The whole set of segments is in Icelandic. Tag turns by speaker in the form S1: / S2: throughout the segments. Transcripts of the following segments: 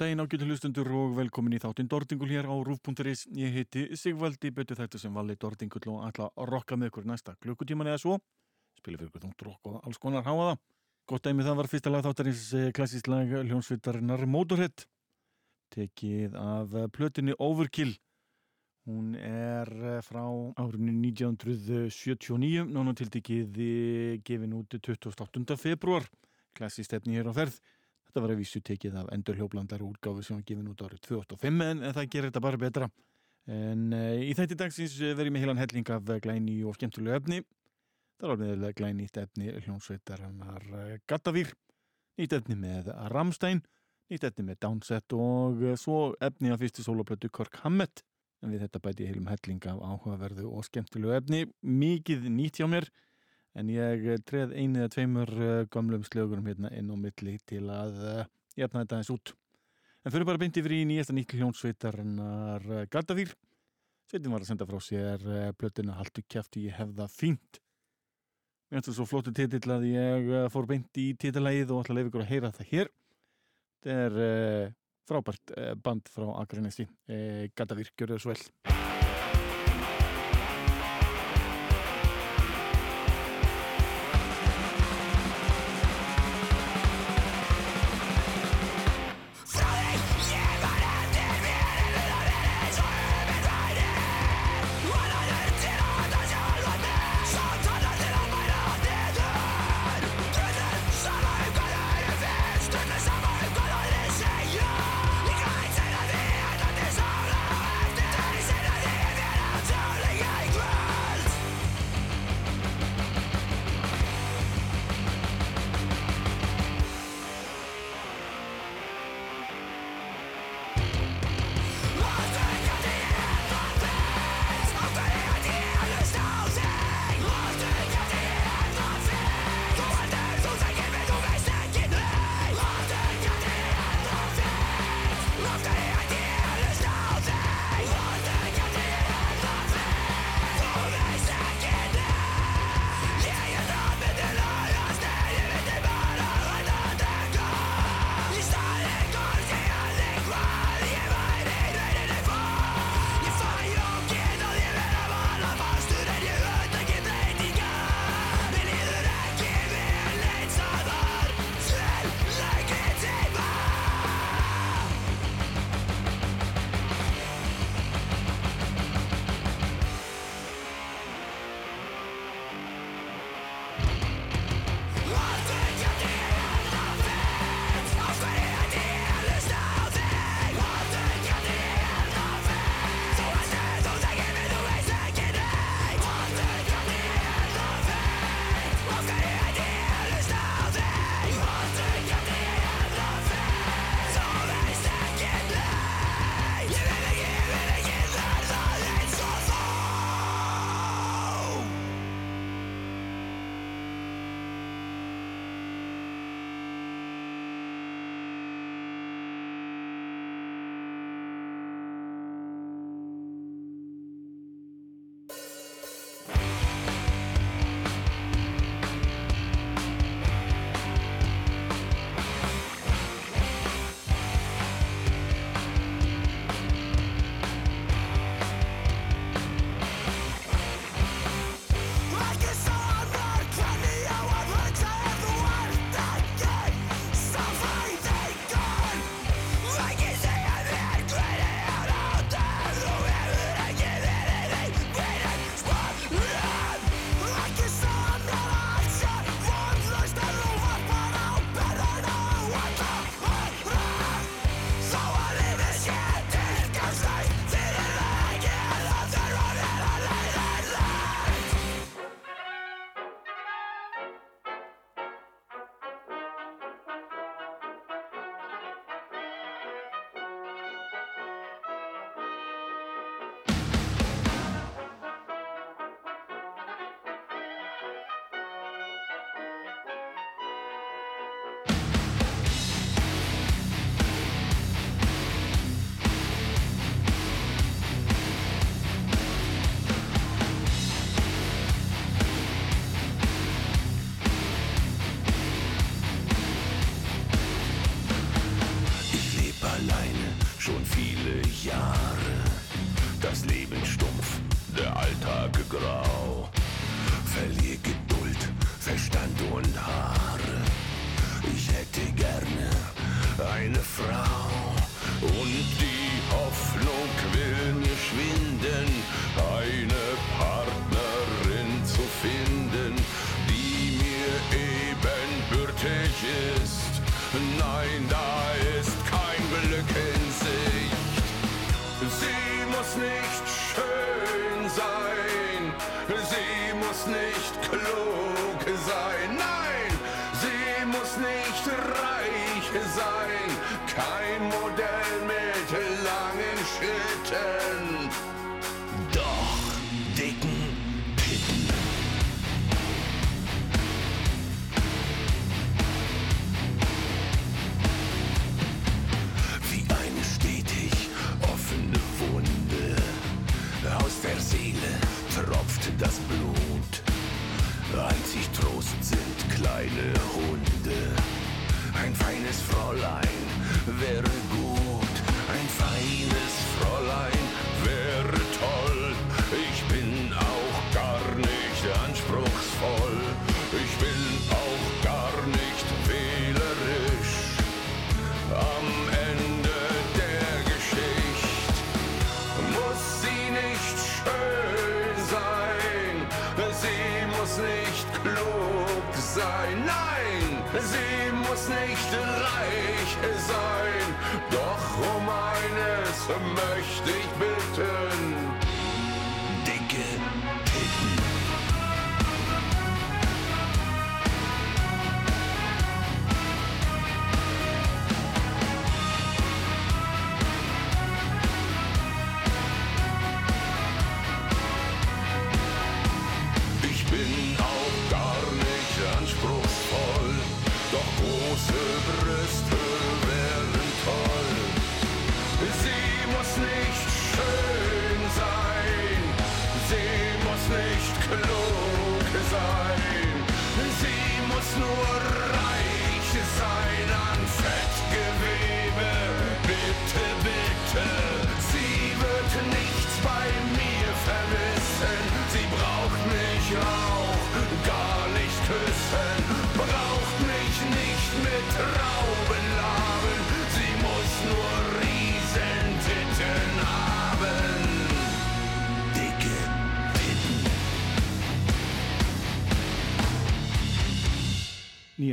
S1: Daginn ágjötu hlustundur og velkomin í þáttinn Dordingul hér á Rúf.is. Ég heiti Sigvaldi, betur þetta sem vali Dordingul og ætla að rokka með ykkur næsta klukkutíman eða svo. Spila fyrir ykkur þungt rokk og alls konar háa það. Gott dæmi það var fyrsta lag þáttarins eh, klassísk lag hljónsvitarinnar Motorhead. Tekið af plötinni Overkill. Hún er eh, frá árinu 1979, nánu tildikið gefin út 28. februar. Klassísk stefni hér á ferð. Þetta var að vísu tekið af endur hljóblandar útgáfi sem var gefin út árið 2005 en, en það gerir þetta bara betra. En uh, í þætti dagsins verðum ég heilan helling af glæni og skemmtilegu efni. Það var með glænýtt efni hljónsveitar hannar Gattavýr, nýtt efni með Ramstein, nýtt efni með Downset og svo efni af fyrstu soloplötu Kirk Hammett. En við þetta bæti heilum helling af áhugaverðu og skemmtilegu efni. Mikið nýtt hjá mér en ég treð einu eða tveimur uh, gamlum slögurum hérna inn á milli til að uh, jafna þetta eins út. En fyrir bara beinti fyrir í nýjasta nýtt hljónsveitarnar uh, Gardavýr. Sveitin var að senda frá sér blötuna Haldu kæfti ég hef það fínt. Mér finnst það svo flóttu titill að ég fór beint í titilægið og ætla að lefa ykkur að heyra það hér. Þetta er frábært band frá Akranesi. Gardavýr, gjör þau svo vel.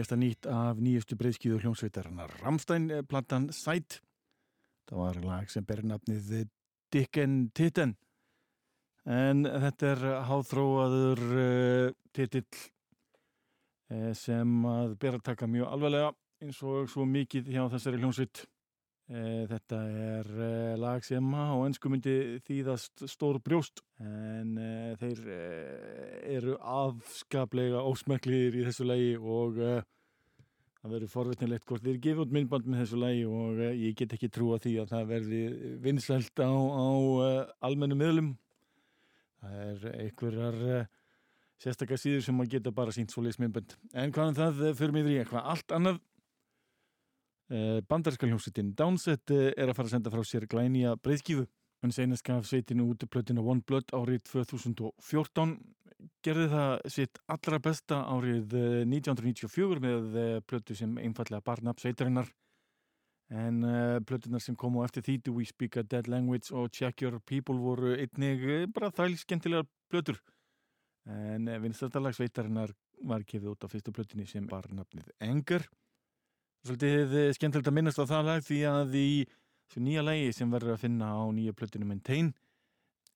S1: Nýjasta nýtt af nýjustu breyðskíðu hljómsveitarinnar. Ramstein platan Sight það var lag sem ber nafnið Dicken Titten. En þetta er háþróaður uh, titill uh, sem að ber að taka mjög alvarlega eins og svo mikið hjá þessari hljómsveit. Uh, þetta er lag sem á ennsku myndi þýðast stór brjóst en þeir eru afskaplega ósmeklir í þessu lagi og það verður forvitnilegt hvort þeir gefa út myndband með þessu lagi og uh, ég get ekki trúa því að það verði vinsælt á, á uh, almennum miðlum. Það er einhverjar uh, sérstakar síður sem að geta bara sínt svoleiðis myndband. En hvað um það fyrir mig í eitthvað allt annað? Bandarska hljómsveitin Downset er að fara að senda frá sér glænýja breyðskífu hann seinast gaf sveitinu út plötinu One Blood árið 2014 gerði það sitt allra besta árið eh, 1994 með eh, plötu sem einfallega barnab sveitarinnar. En uh, plötunar sem kom á eftir því Do We Speak a Dead Language og Check Your People voru einnig eh, bara þæl skemmtilegar plötur. En vinstrættalag sveitarinnar var gefið út á fyrstu plötunni sem var nafnið Anger. Svolítið eh, skemmtilegt að minnast á það lag því að í þessu nýja lagi sem verður að finna á nýja plötunni Maintain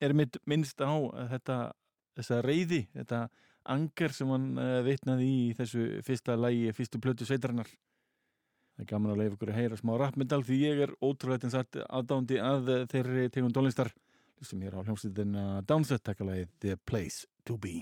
S1: er mitt minnst á eh, þetta þessa reyði, þetta anger sem hann uh, vitnaði í þessu fyrsta lagi, fyrstu plötu sveitarinnar. Það er gaman að leifa ykkur að heyra smá rappmyndal því ég er ótrúlega eins aðdándi að eh, þeirri tegum tónlistar. Sem ég er á hljómsveitina Downset takkalagið The Place to Be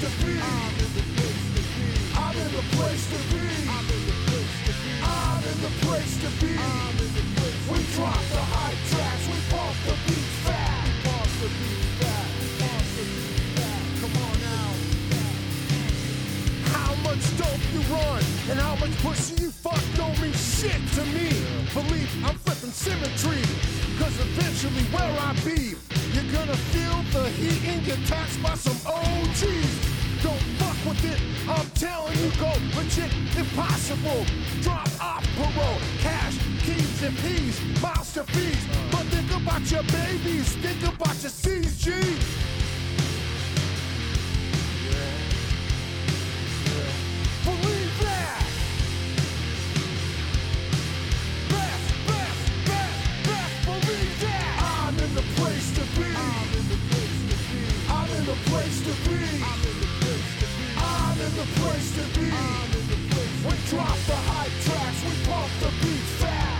S2: beat fat. I'm in the place to be. I'm in the place to be. I'm in the place to be. in the place We drop the high tracks, we pump the beats fat. Pump the beats fat. Pump the. Come on now. How much dope you run and how much pussy you fuck don't mean shit to me. Believe I'm flipping symmetry. Cause eventually where I be, you're gonna feel the heat in your touch by some OGs. Don't fuck with it, I'm telling you, go legit impossible. Drop off parole, cash, keys and peas, miles to fees. But think about your babies, think about your C's, place to be. I'm in the place to be. We drop the high tracks. We pump the beats fat.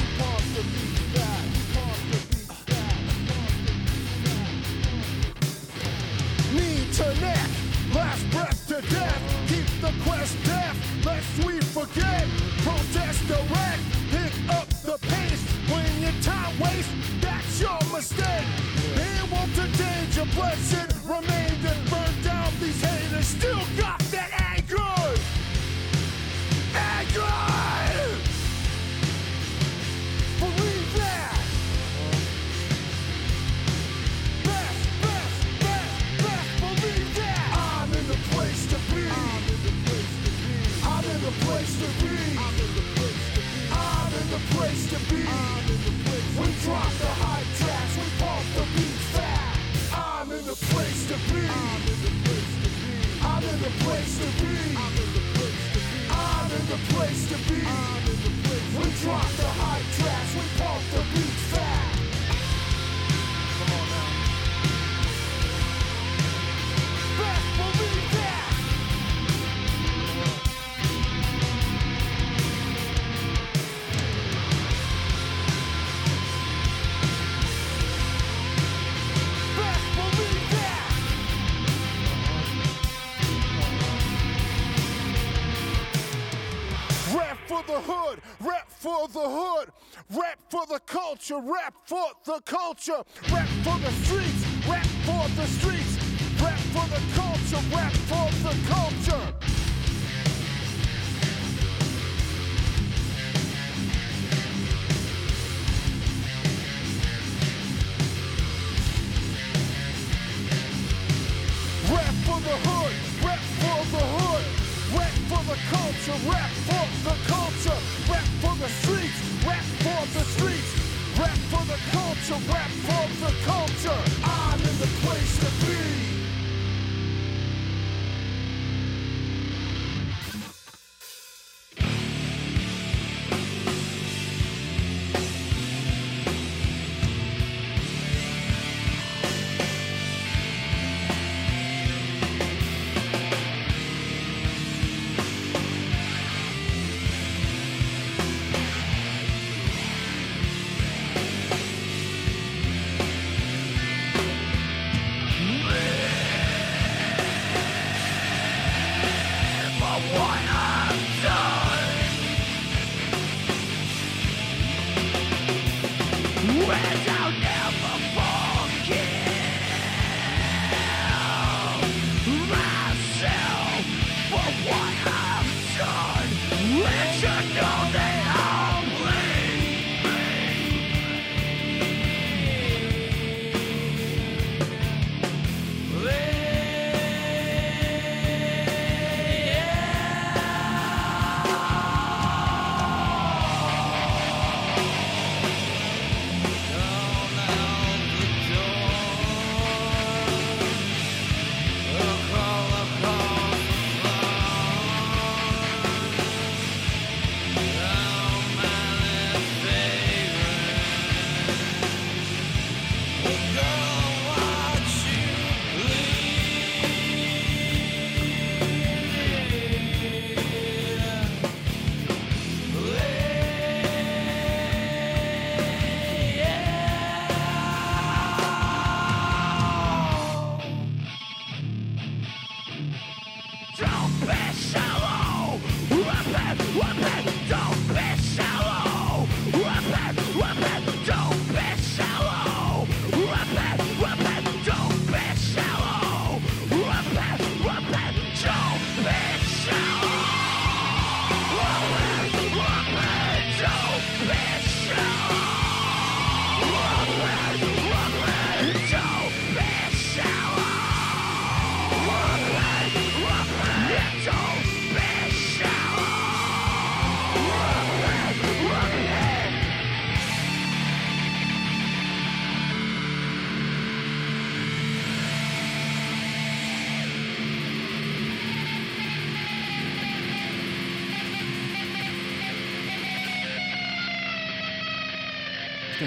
S2: Knee to neck, last breath to death. Keep the quest deaf, lest we forget. Protest direct, pick up the pace. When your time waste, that's your mistake. They won't danger, blessed the place to be. I'm in the place to be. I'm in the place to be We drop the high tracks, we pump the beats the hood, rap for the hood, rap for the culture, rap for the culture, rap for the streets, rap for the streets, rap for the culture, rap for the culture. Rap for the hood, rap for the hood, rap for the culture, rap for the culture, rap for the streets, rap for the streets, rap for the culture, rap for the culture. I'm in the place to be.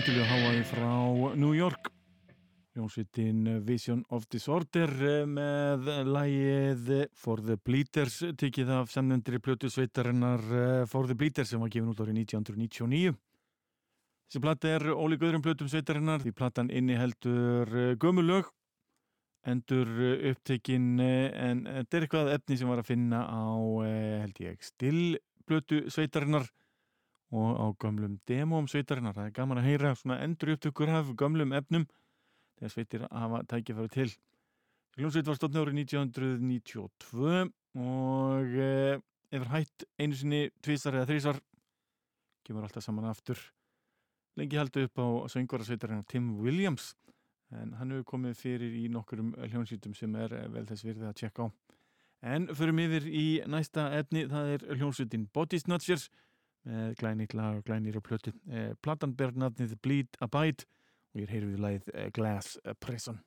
S1: Skemmtilegu háaði frá New York. Jónsvitin Vision of Disorder eh, með lægið For the Bleeders tikið af samnendri plötu sveitarinnar eh, For the Bleeders sem var gefin út árið 1999 Þessi platta er ólík öðrum plötum sveitarinnar því platan inni heldur gömulög endur upptekinn en þetta er eitthvað efni sem var að finna á held ég still plötu sveitarinnar og á gömlum demóm sveitarinnar. Það er gaman að heyra svona endur upptökur af gömlum efnum þegar sveitir hafa tækifæri til. Hljómsveit var stofn árið 1992 og e, yfir hætt einu sinni tvísar eða þrísar kemur alltaf saman aftur. Lengi haldu upp á söngvarasveitarinn Tim Williams en hann hefur komið fyrir í nokkurum hljómsveitum sem er vel þess virðið að tjekka á. En förum yfir í næsta efni, það er hljómsveitin Body Snatchers glænýtt lag og glænýra plötu. Eh, platan ber nafnið Bleed Abide og ég er heyrfið lagið eh, Glass Prison.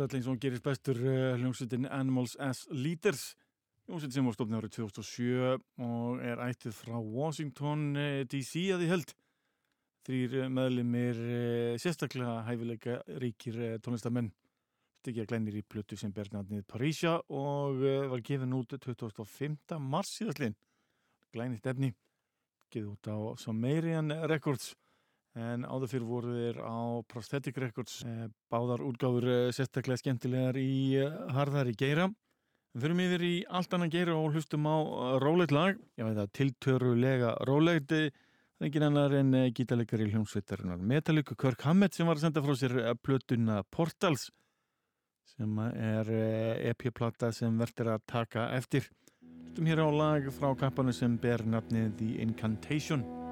S1: Og hún gerist bestur uh, hljómsveitin Animals as Leaders. Hljómsveit sem var stofnið árið 2007 og er ættið frá Washington uh, DC að því held. Þrýr meðlimir uh, sérstaklega hæfileika ríkir tónlistamenn. Stikja glænir í plötu sem bernadnið Parísja og var gefin út 25. mars síðastlinn glænit efni. Gefið út á Sumerian Records en áður fyrir voru þeir á Prosthetic Records eh, báðar útgáfur eh, sérstaklega skemmtilegar í eh, harðar í geira fyrir miður í allt annan geira og hlustum á rólegt lag. Ég veit að tiltörulega er engin annar en eh, gítarleikari hljómsveitarinnar Metallica Kirk Hammett sem var að senda frá sér plötuna Portals sem er EP-plata sem verður að taka eftir. Hlustum hér á lag frá kappanu sem ber nafnið The Incantation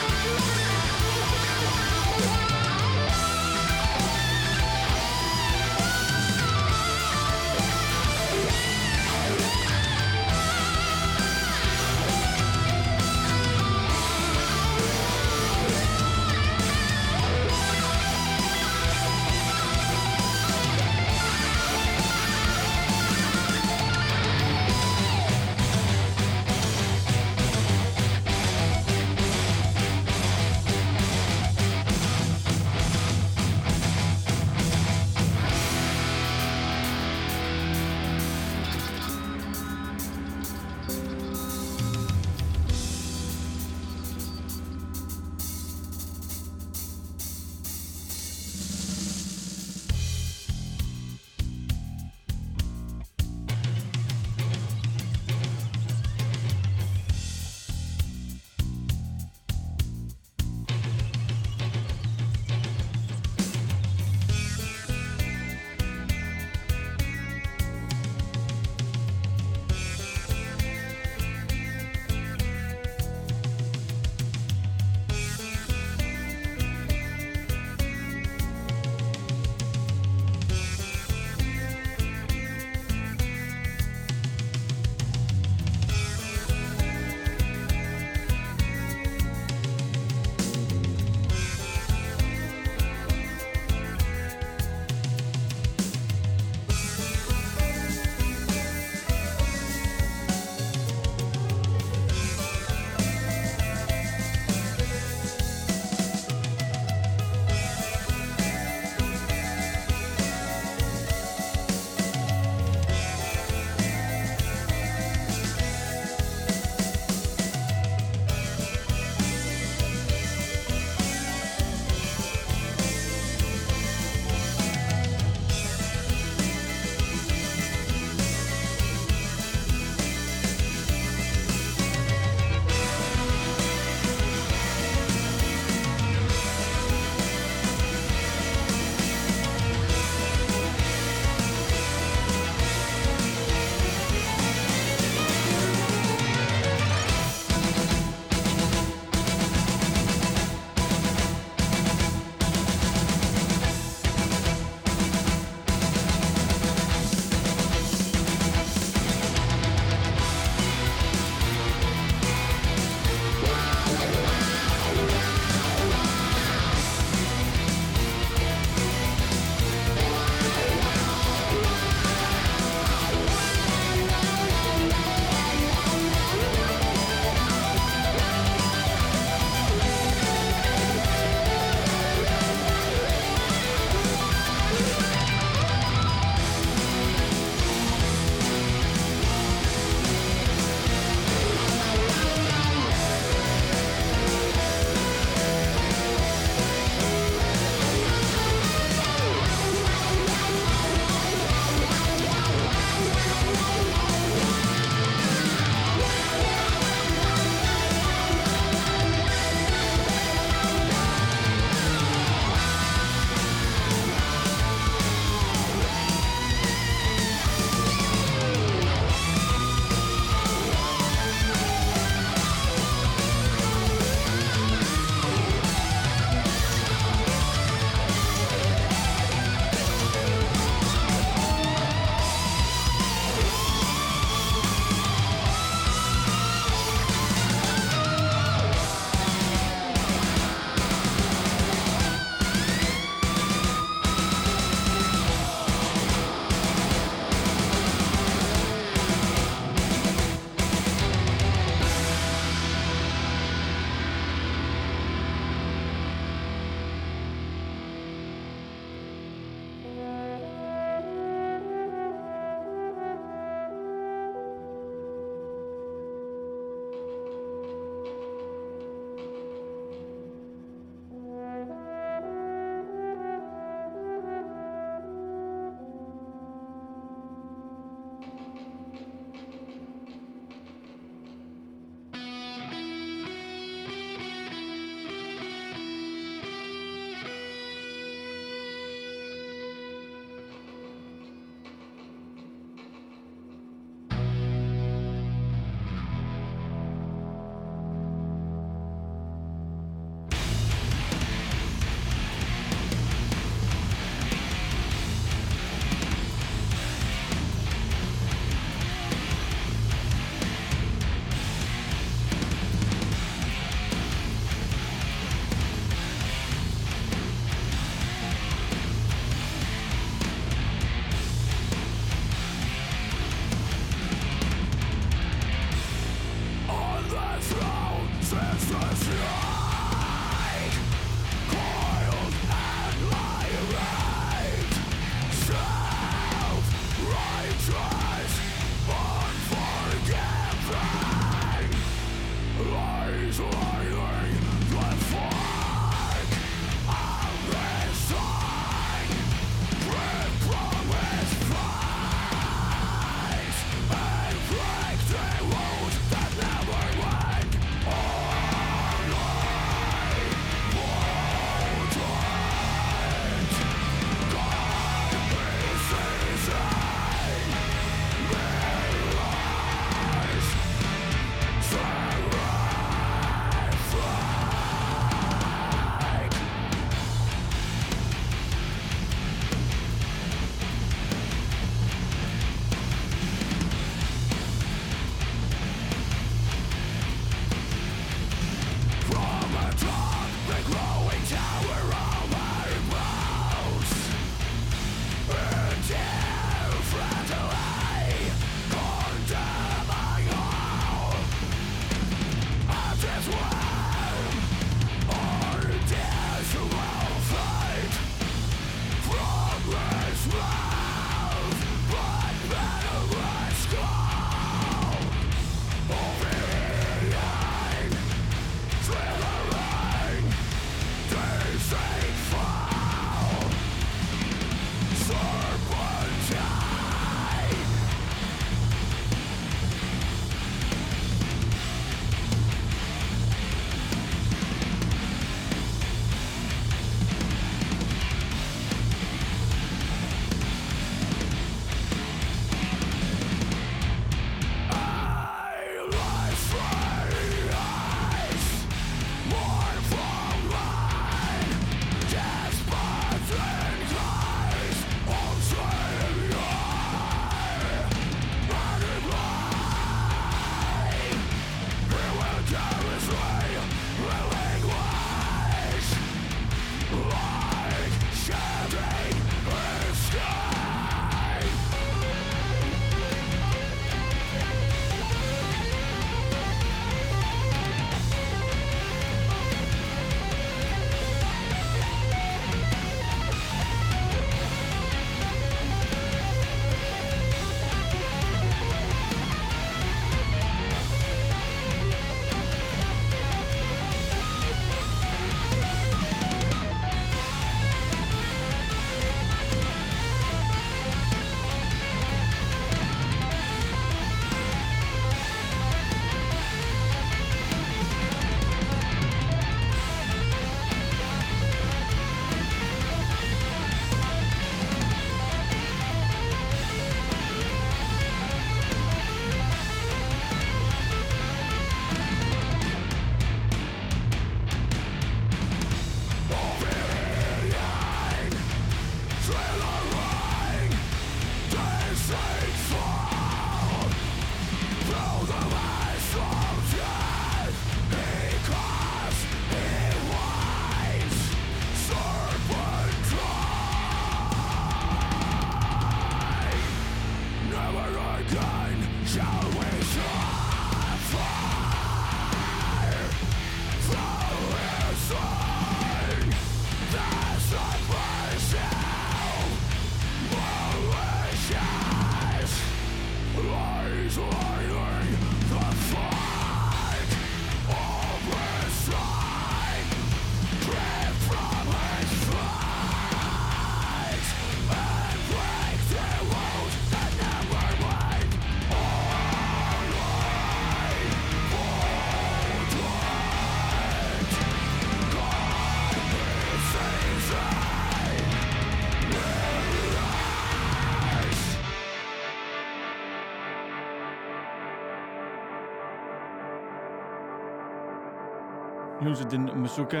S1: hljómsveitin Musuka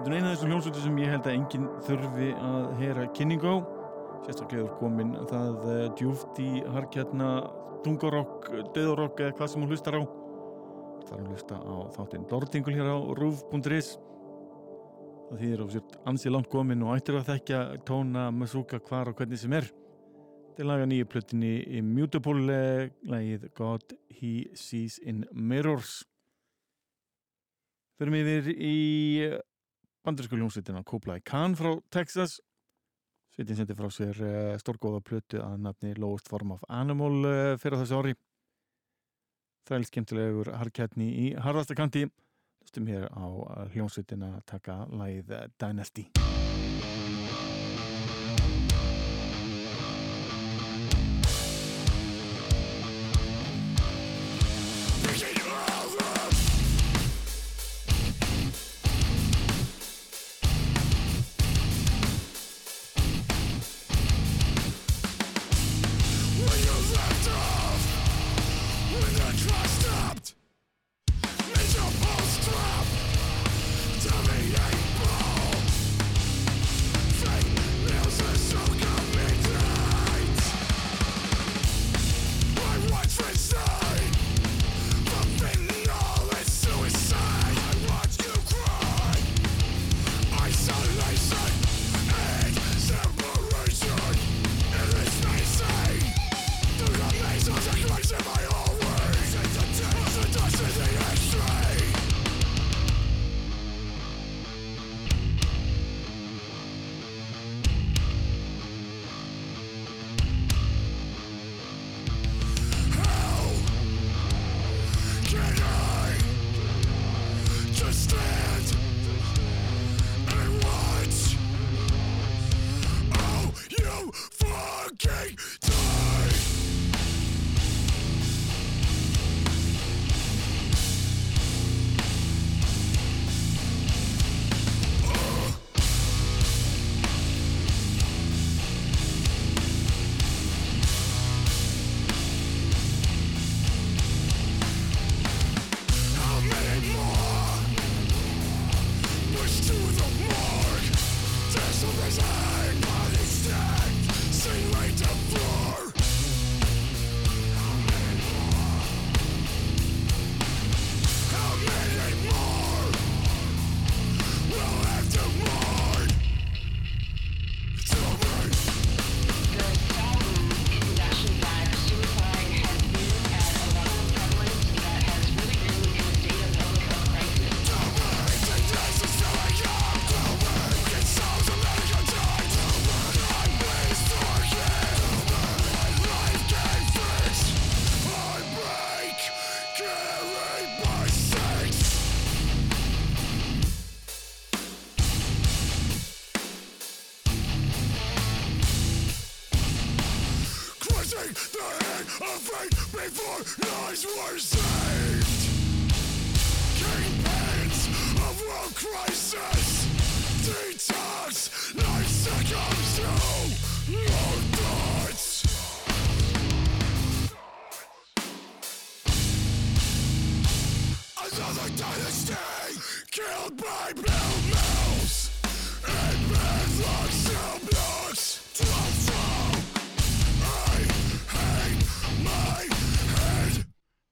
S1: Þetta er eina af þessum hljómsveitin sem ég held að enginn þurfi að heyra kynningu á. Sérstaklega er komin það uh, djúft í harkjarna dungarokk, döðarokk eða hvað sem hún hlustar á. Það er að hlusta á þáttinn Dordingul hér á rúf.is Það þýðir á sért ansið langt komin og ættir að þekkja tóna Musuka hvar og hvernig sem er. Þetta er laga nýju plötinni Immutable lagið God He Sees in Mirrors Förum yfir í bandarísku hljómsveitina Kublai Khan frá Texas. Sveitin sendi frá sér uh, stórgóða plötu að nafni Lowest Form of Animal uh, fyrir þessu ári. Þræl skemmtilegur harkjætni í harðastakanti Hlustum hér á hljómsveitina að taka lagið Dynasty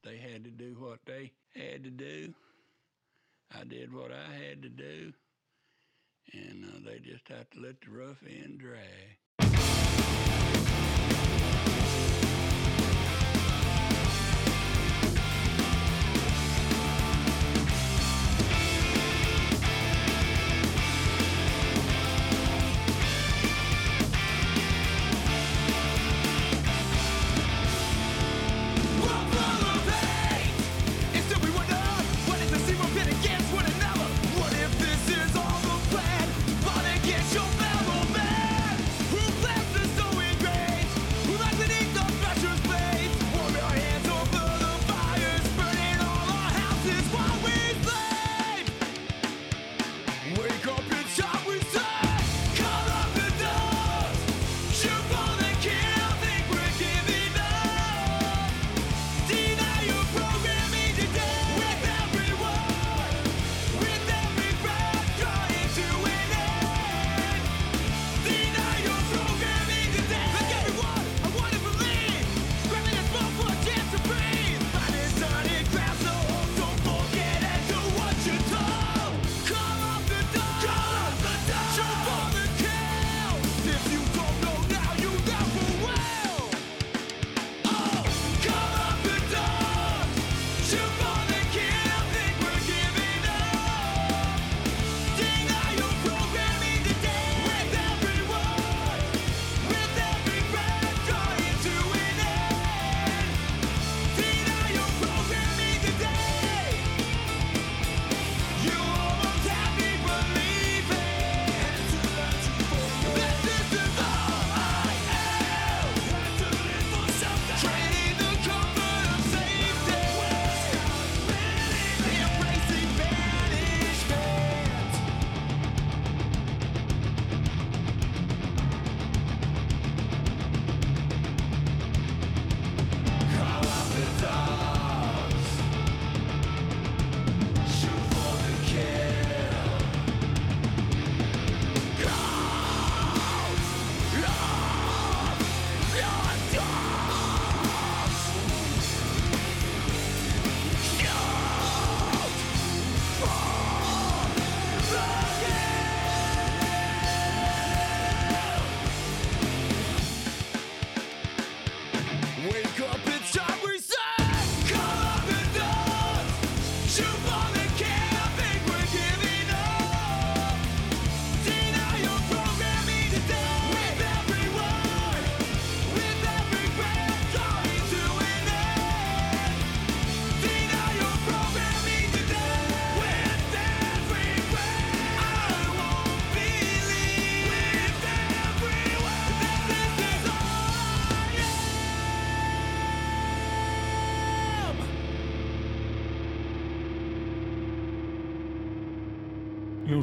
S3: They had to do what they had to do. I did what I had to do. And uh, they just have to let the rough end drag.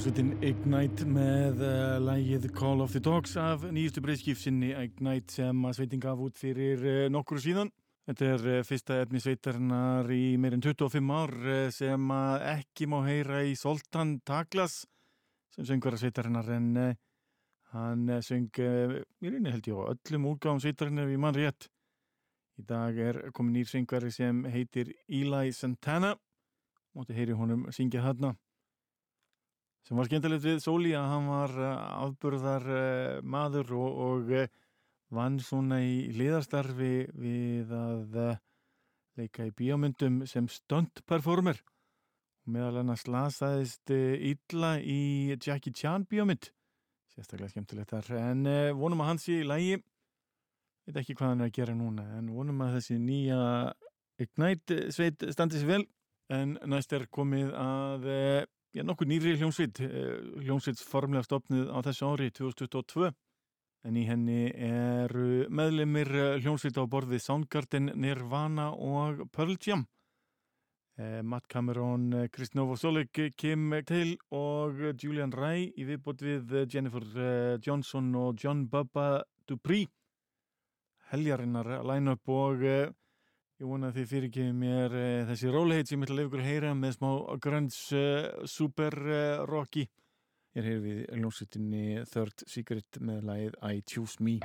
S1: Hljómsveitin Ignite með uh, lægið Call of the Dogs af nýjustu breyðskipsinni Ignite sem að sveitin gaf út fyrir uh, nokkru síðan. Þetta er uh, fyrsta efni sveitarnar í meirinn 25 ár sem ekki má heyra í Soltan Taklas sem söngur að sveitarnar en hann söng í rauninni held ég á öllum úrgáðum sveitarnar við mann rétt. Í dag er komin nýr söngari sem heitir Eli Santana. Móti heyri honum syngja þarna sem var skemmtilegt við Sóli að hann var uh, afburðar uh, maður og, og uh, vann svona í liðarstarfi við að leika í bíómyndum sem stunt performer. Og meðal hann að slasaðist illa í Jackie Chan bíómynd. Sérstaklega skemmtilegt þar. En vonum að hann sé í lægi veit ekki hvað hann er að gera núna en vonum að þessi nýja Ignite sveit standi sér vel. En næst er komið að já, nokkuð nýri hljómsveit, eh, hljómsveits formlega stopnið á þessu ári 2022 en í henni eru meðlemið hljómsveit á borði Soundgarden, Nirvana og Pearl Jam. Eh, Matt Cameron, eh, Chris Novoselic, Kim Tail og Julian Ray í viðbót við eh, Jennifer eh, Johnson og John Bubba Dupree heljarinnar line-up og eh, Ég vona að þið fyrirgefi mér uh, þessi róleheit sem ég ætla að lefa ykkur að heyra með smá grunge uh, super uh, rocki. Ég er hér við hljómsveitinni Third Secret með lagið I Choose Me.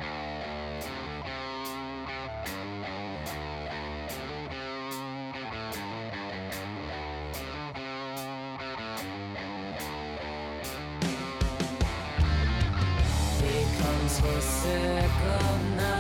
S4: Becomes full circle now.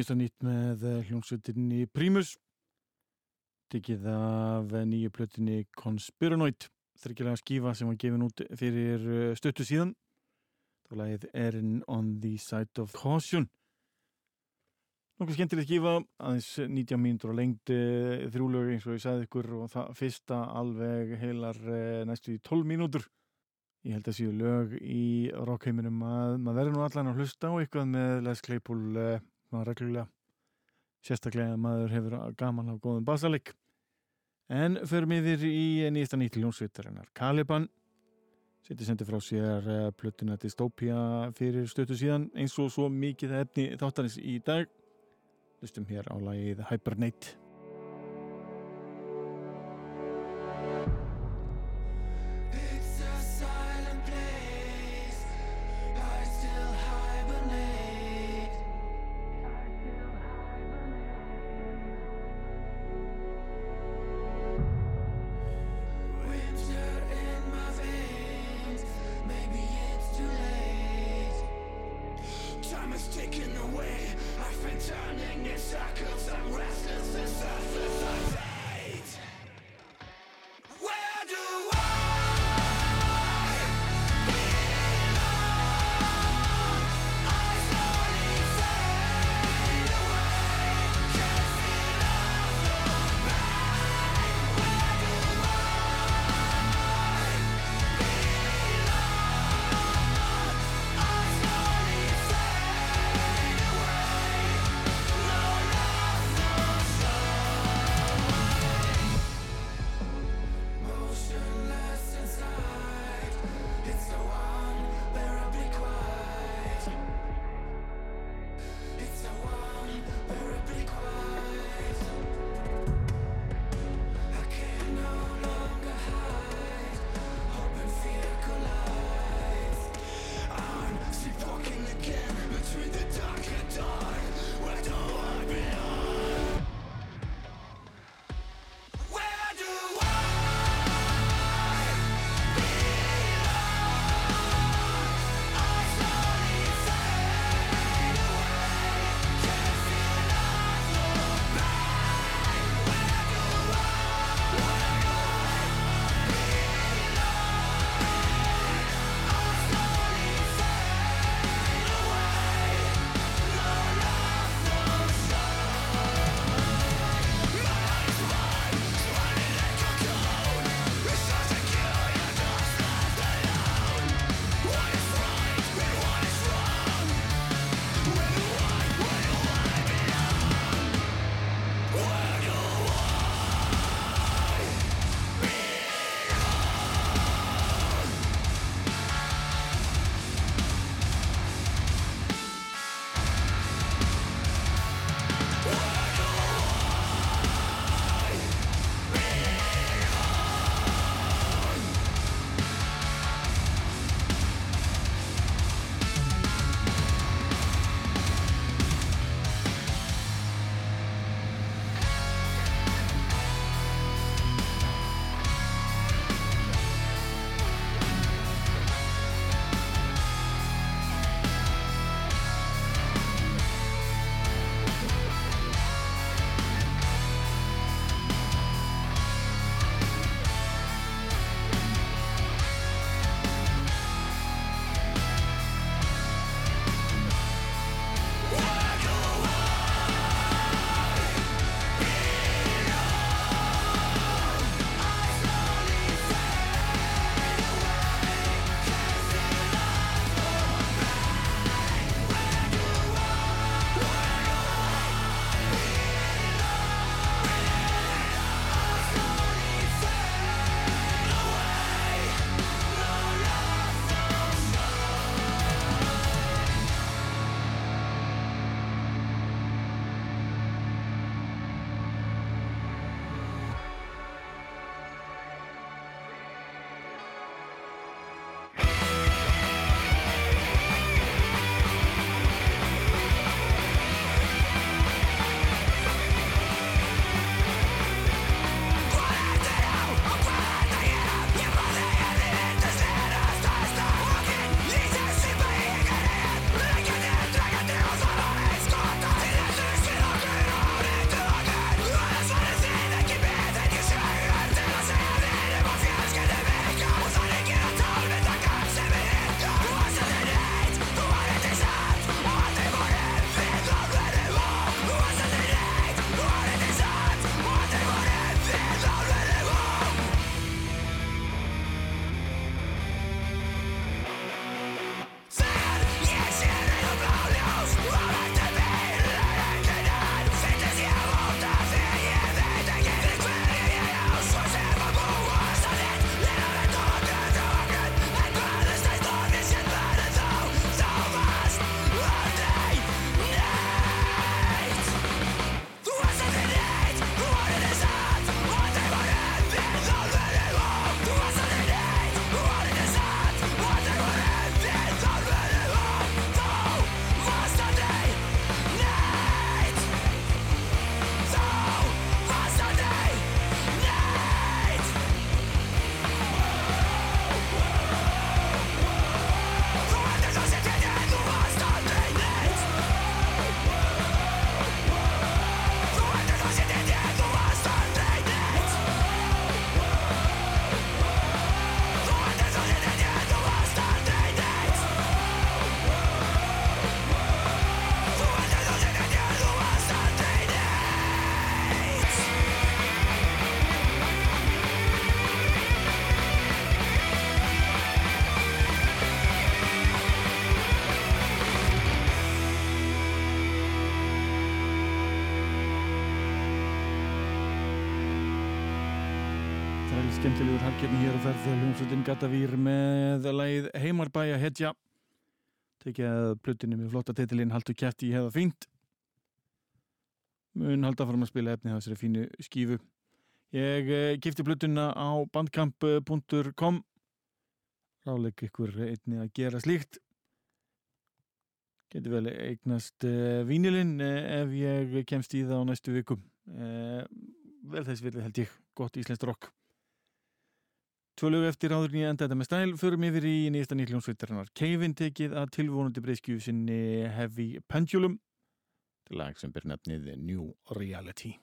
S1: Nýjasta nýtt með eh, hljómsveitinni Primus. Tekið af eh, nýju plötinni Conspiranoid Þryggjulega skífa sem var gefin út fyrir eh, stuttu síðan. Var lagið Erin on the Side of Caution. Nokkuð skemmtileg skífa aðeins 19 mínútur og lengd þrjúlög eins og ég sagði ykkur og það fyrsta alveg heilar næstu í 12 mínútur. Ég held að séu lög í rockheiminum að maður verður nú allan að hlusta á eitthvað með Les Claypool eh, svona reglulega sérstaklega að maður hefur gaman á góðum basalik en förum yfir í nýjasta nýtt ljónsveitarinnar Caliban seti sendi frá sér uh, plötuna Dystopia fyrir stötu síðan eins og svo mikið efni þáttarins í dag. Hlustum hér á lagið Hibernate Skemmtilegur halkefni hér og ferð hljómsveitin Gatavír með lagið Heimarbæja Hetja. Tekið að plötunni með flotta titilinn Haltu kæfti ég hefa fínt. Mun halda fram að spila efni þessari fínu skífu. Ég eh, kipti plötuna á bandkamp.com ráleik ykkur einni að gera slíkt. Geti vel eignast uh, vínilinn uh, ef ég kemst í það á næstu vikum. Uh, vel þess vilja held ég. Gott íslenskt rock Tvölug eftir áður ég enda þetta með stæl förum yfir í nýjasta nýlljónsveitarinnar Keivin tekið að tilvonandi breyskju sinni Heavy Pendulum. Til lag sem ber nefnið New Reality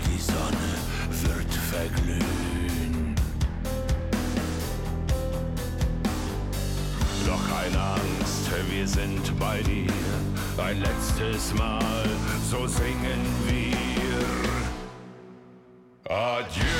S5: Die Sonne wird verglühen. Doch keine Angst, wir sind bei dir. Ein letztes Mal, so singen wir. Adieu,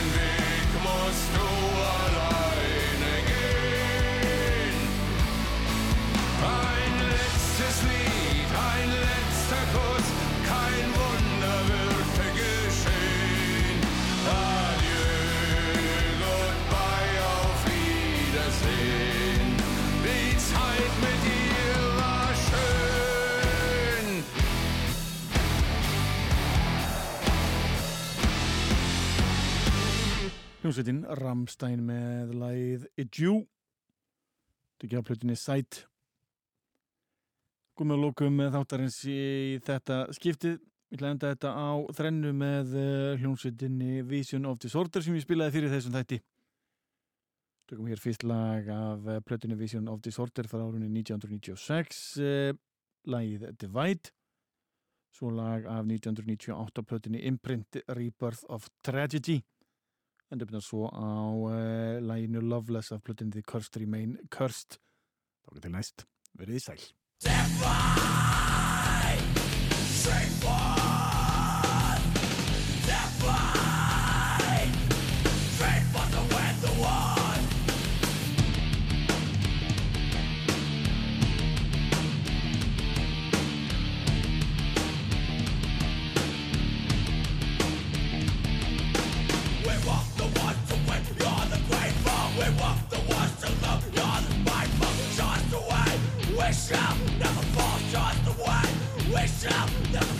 S5: and
S1: Hljómsveitin Ramstein með lagið Idju Tekja plötunni Sight. Komið að lókum með þáttarins í þetta skiptið. Ég ætla að enda þetta á þrennu með eh, hljómsveitinni Vision of Disorder sem ég spilaði fyrir þessum þætti. Tökum hér fyrst lag af eh, plötunni Vision of Disorder frá árunni 1996 eh, lagið Divide. Svo lag af 1998 plötunni Imprint Rebirth of Tragedy enda byrja svo á uh, læginu Loveless af plötunni The Cursed Remain Cursed. Þá getur næst, verið þið sæl
S5: shall never fall just away. We shall never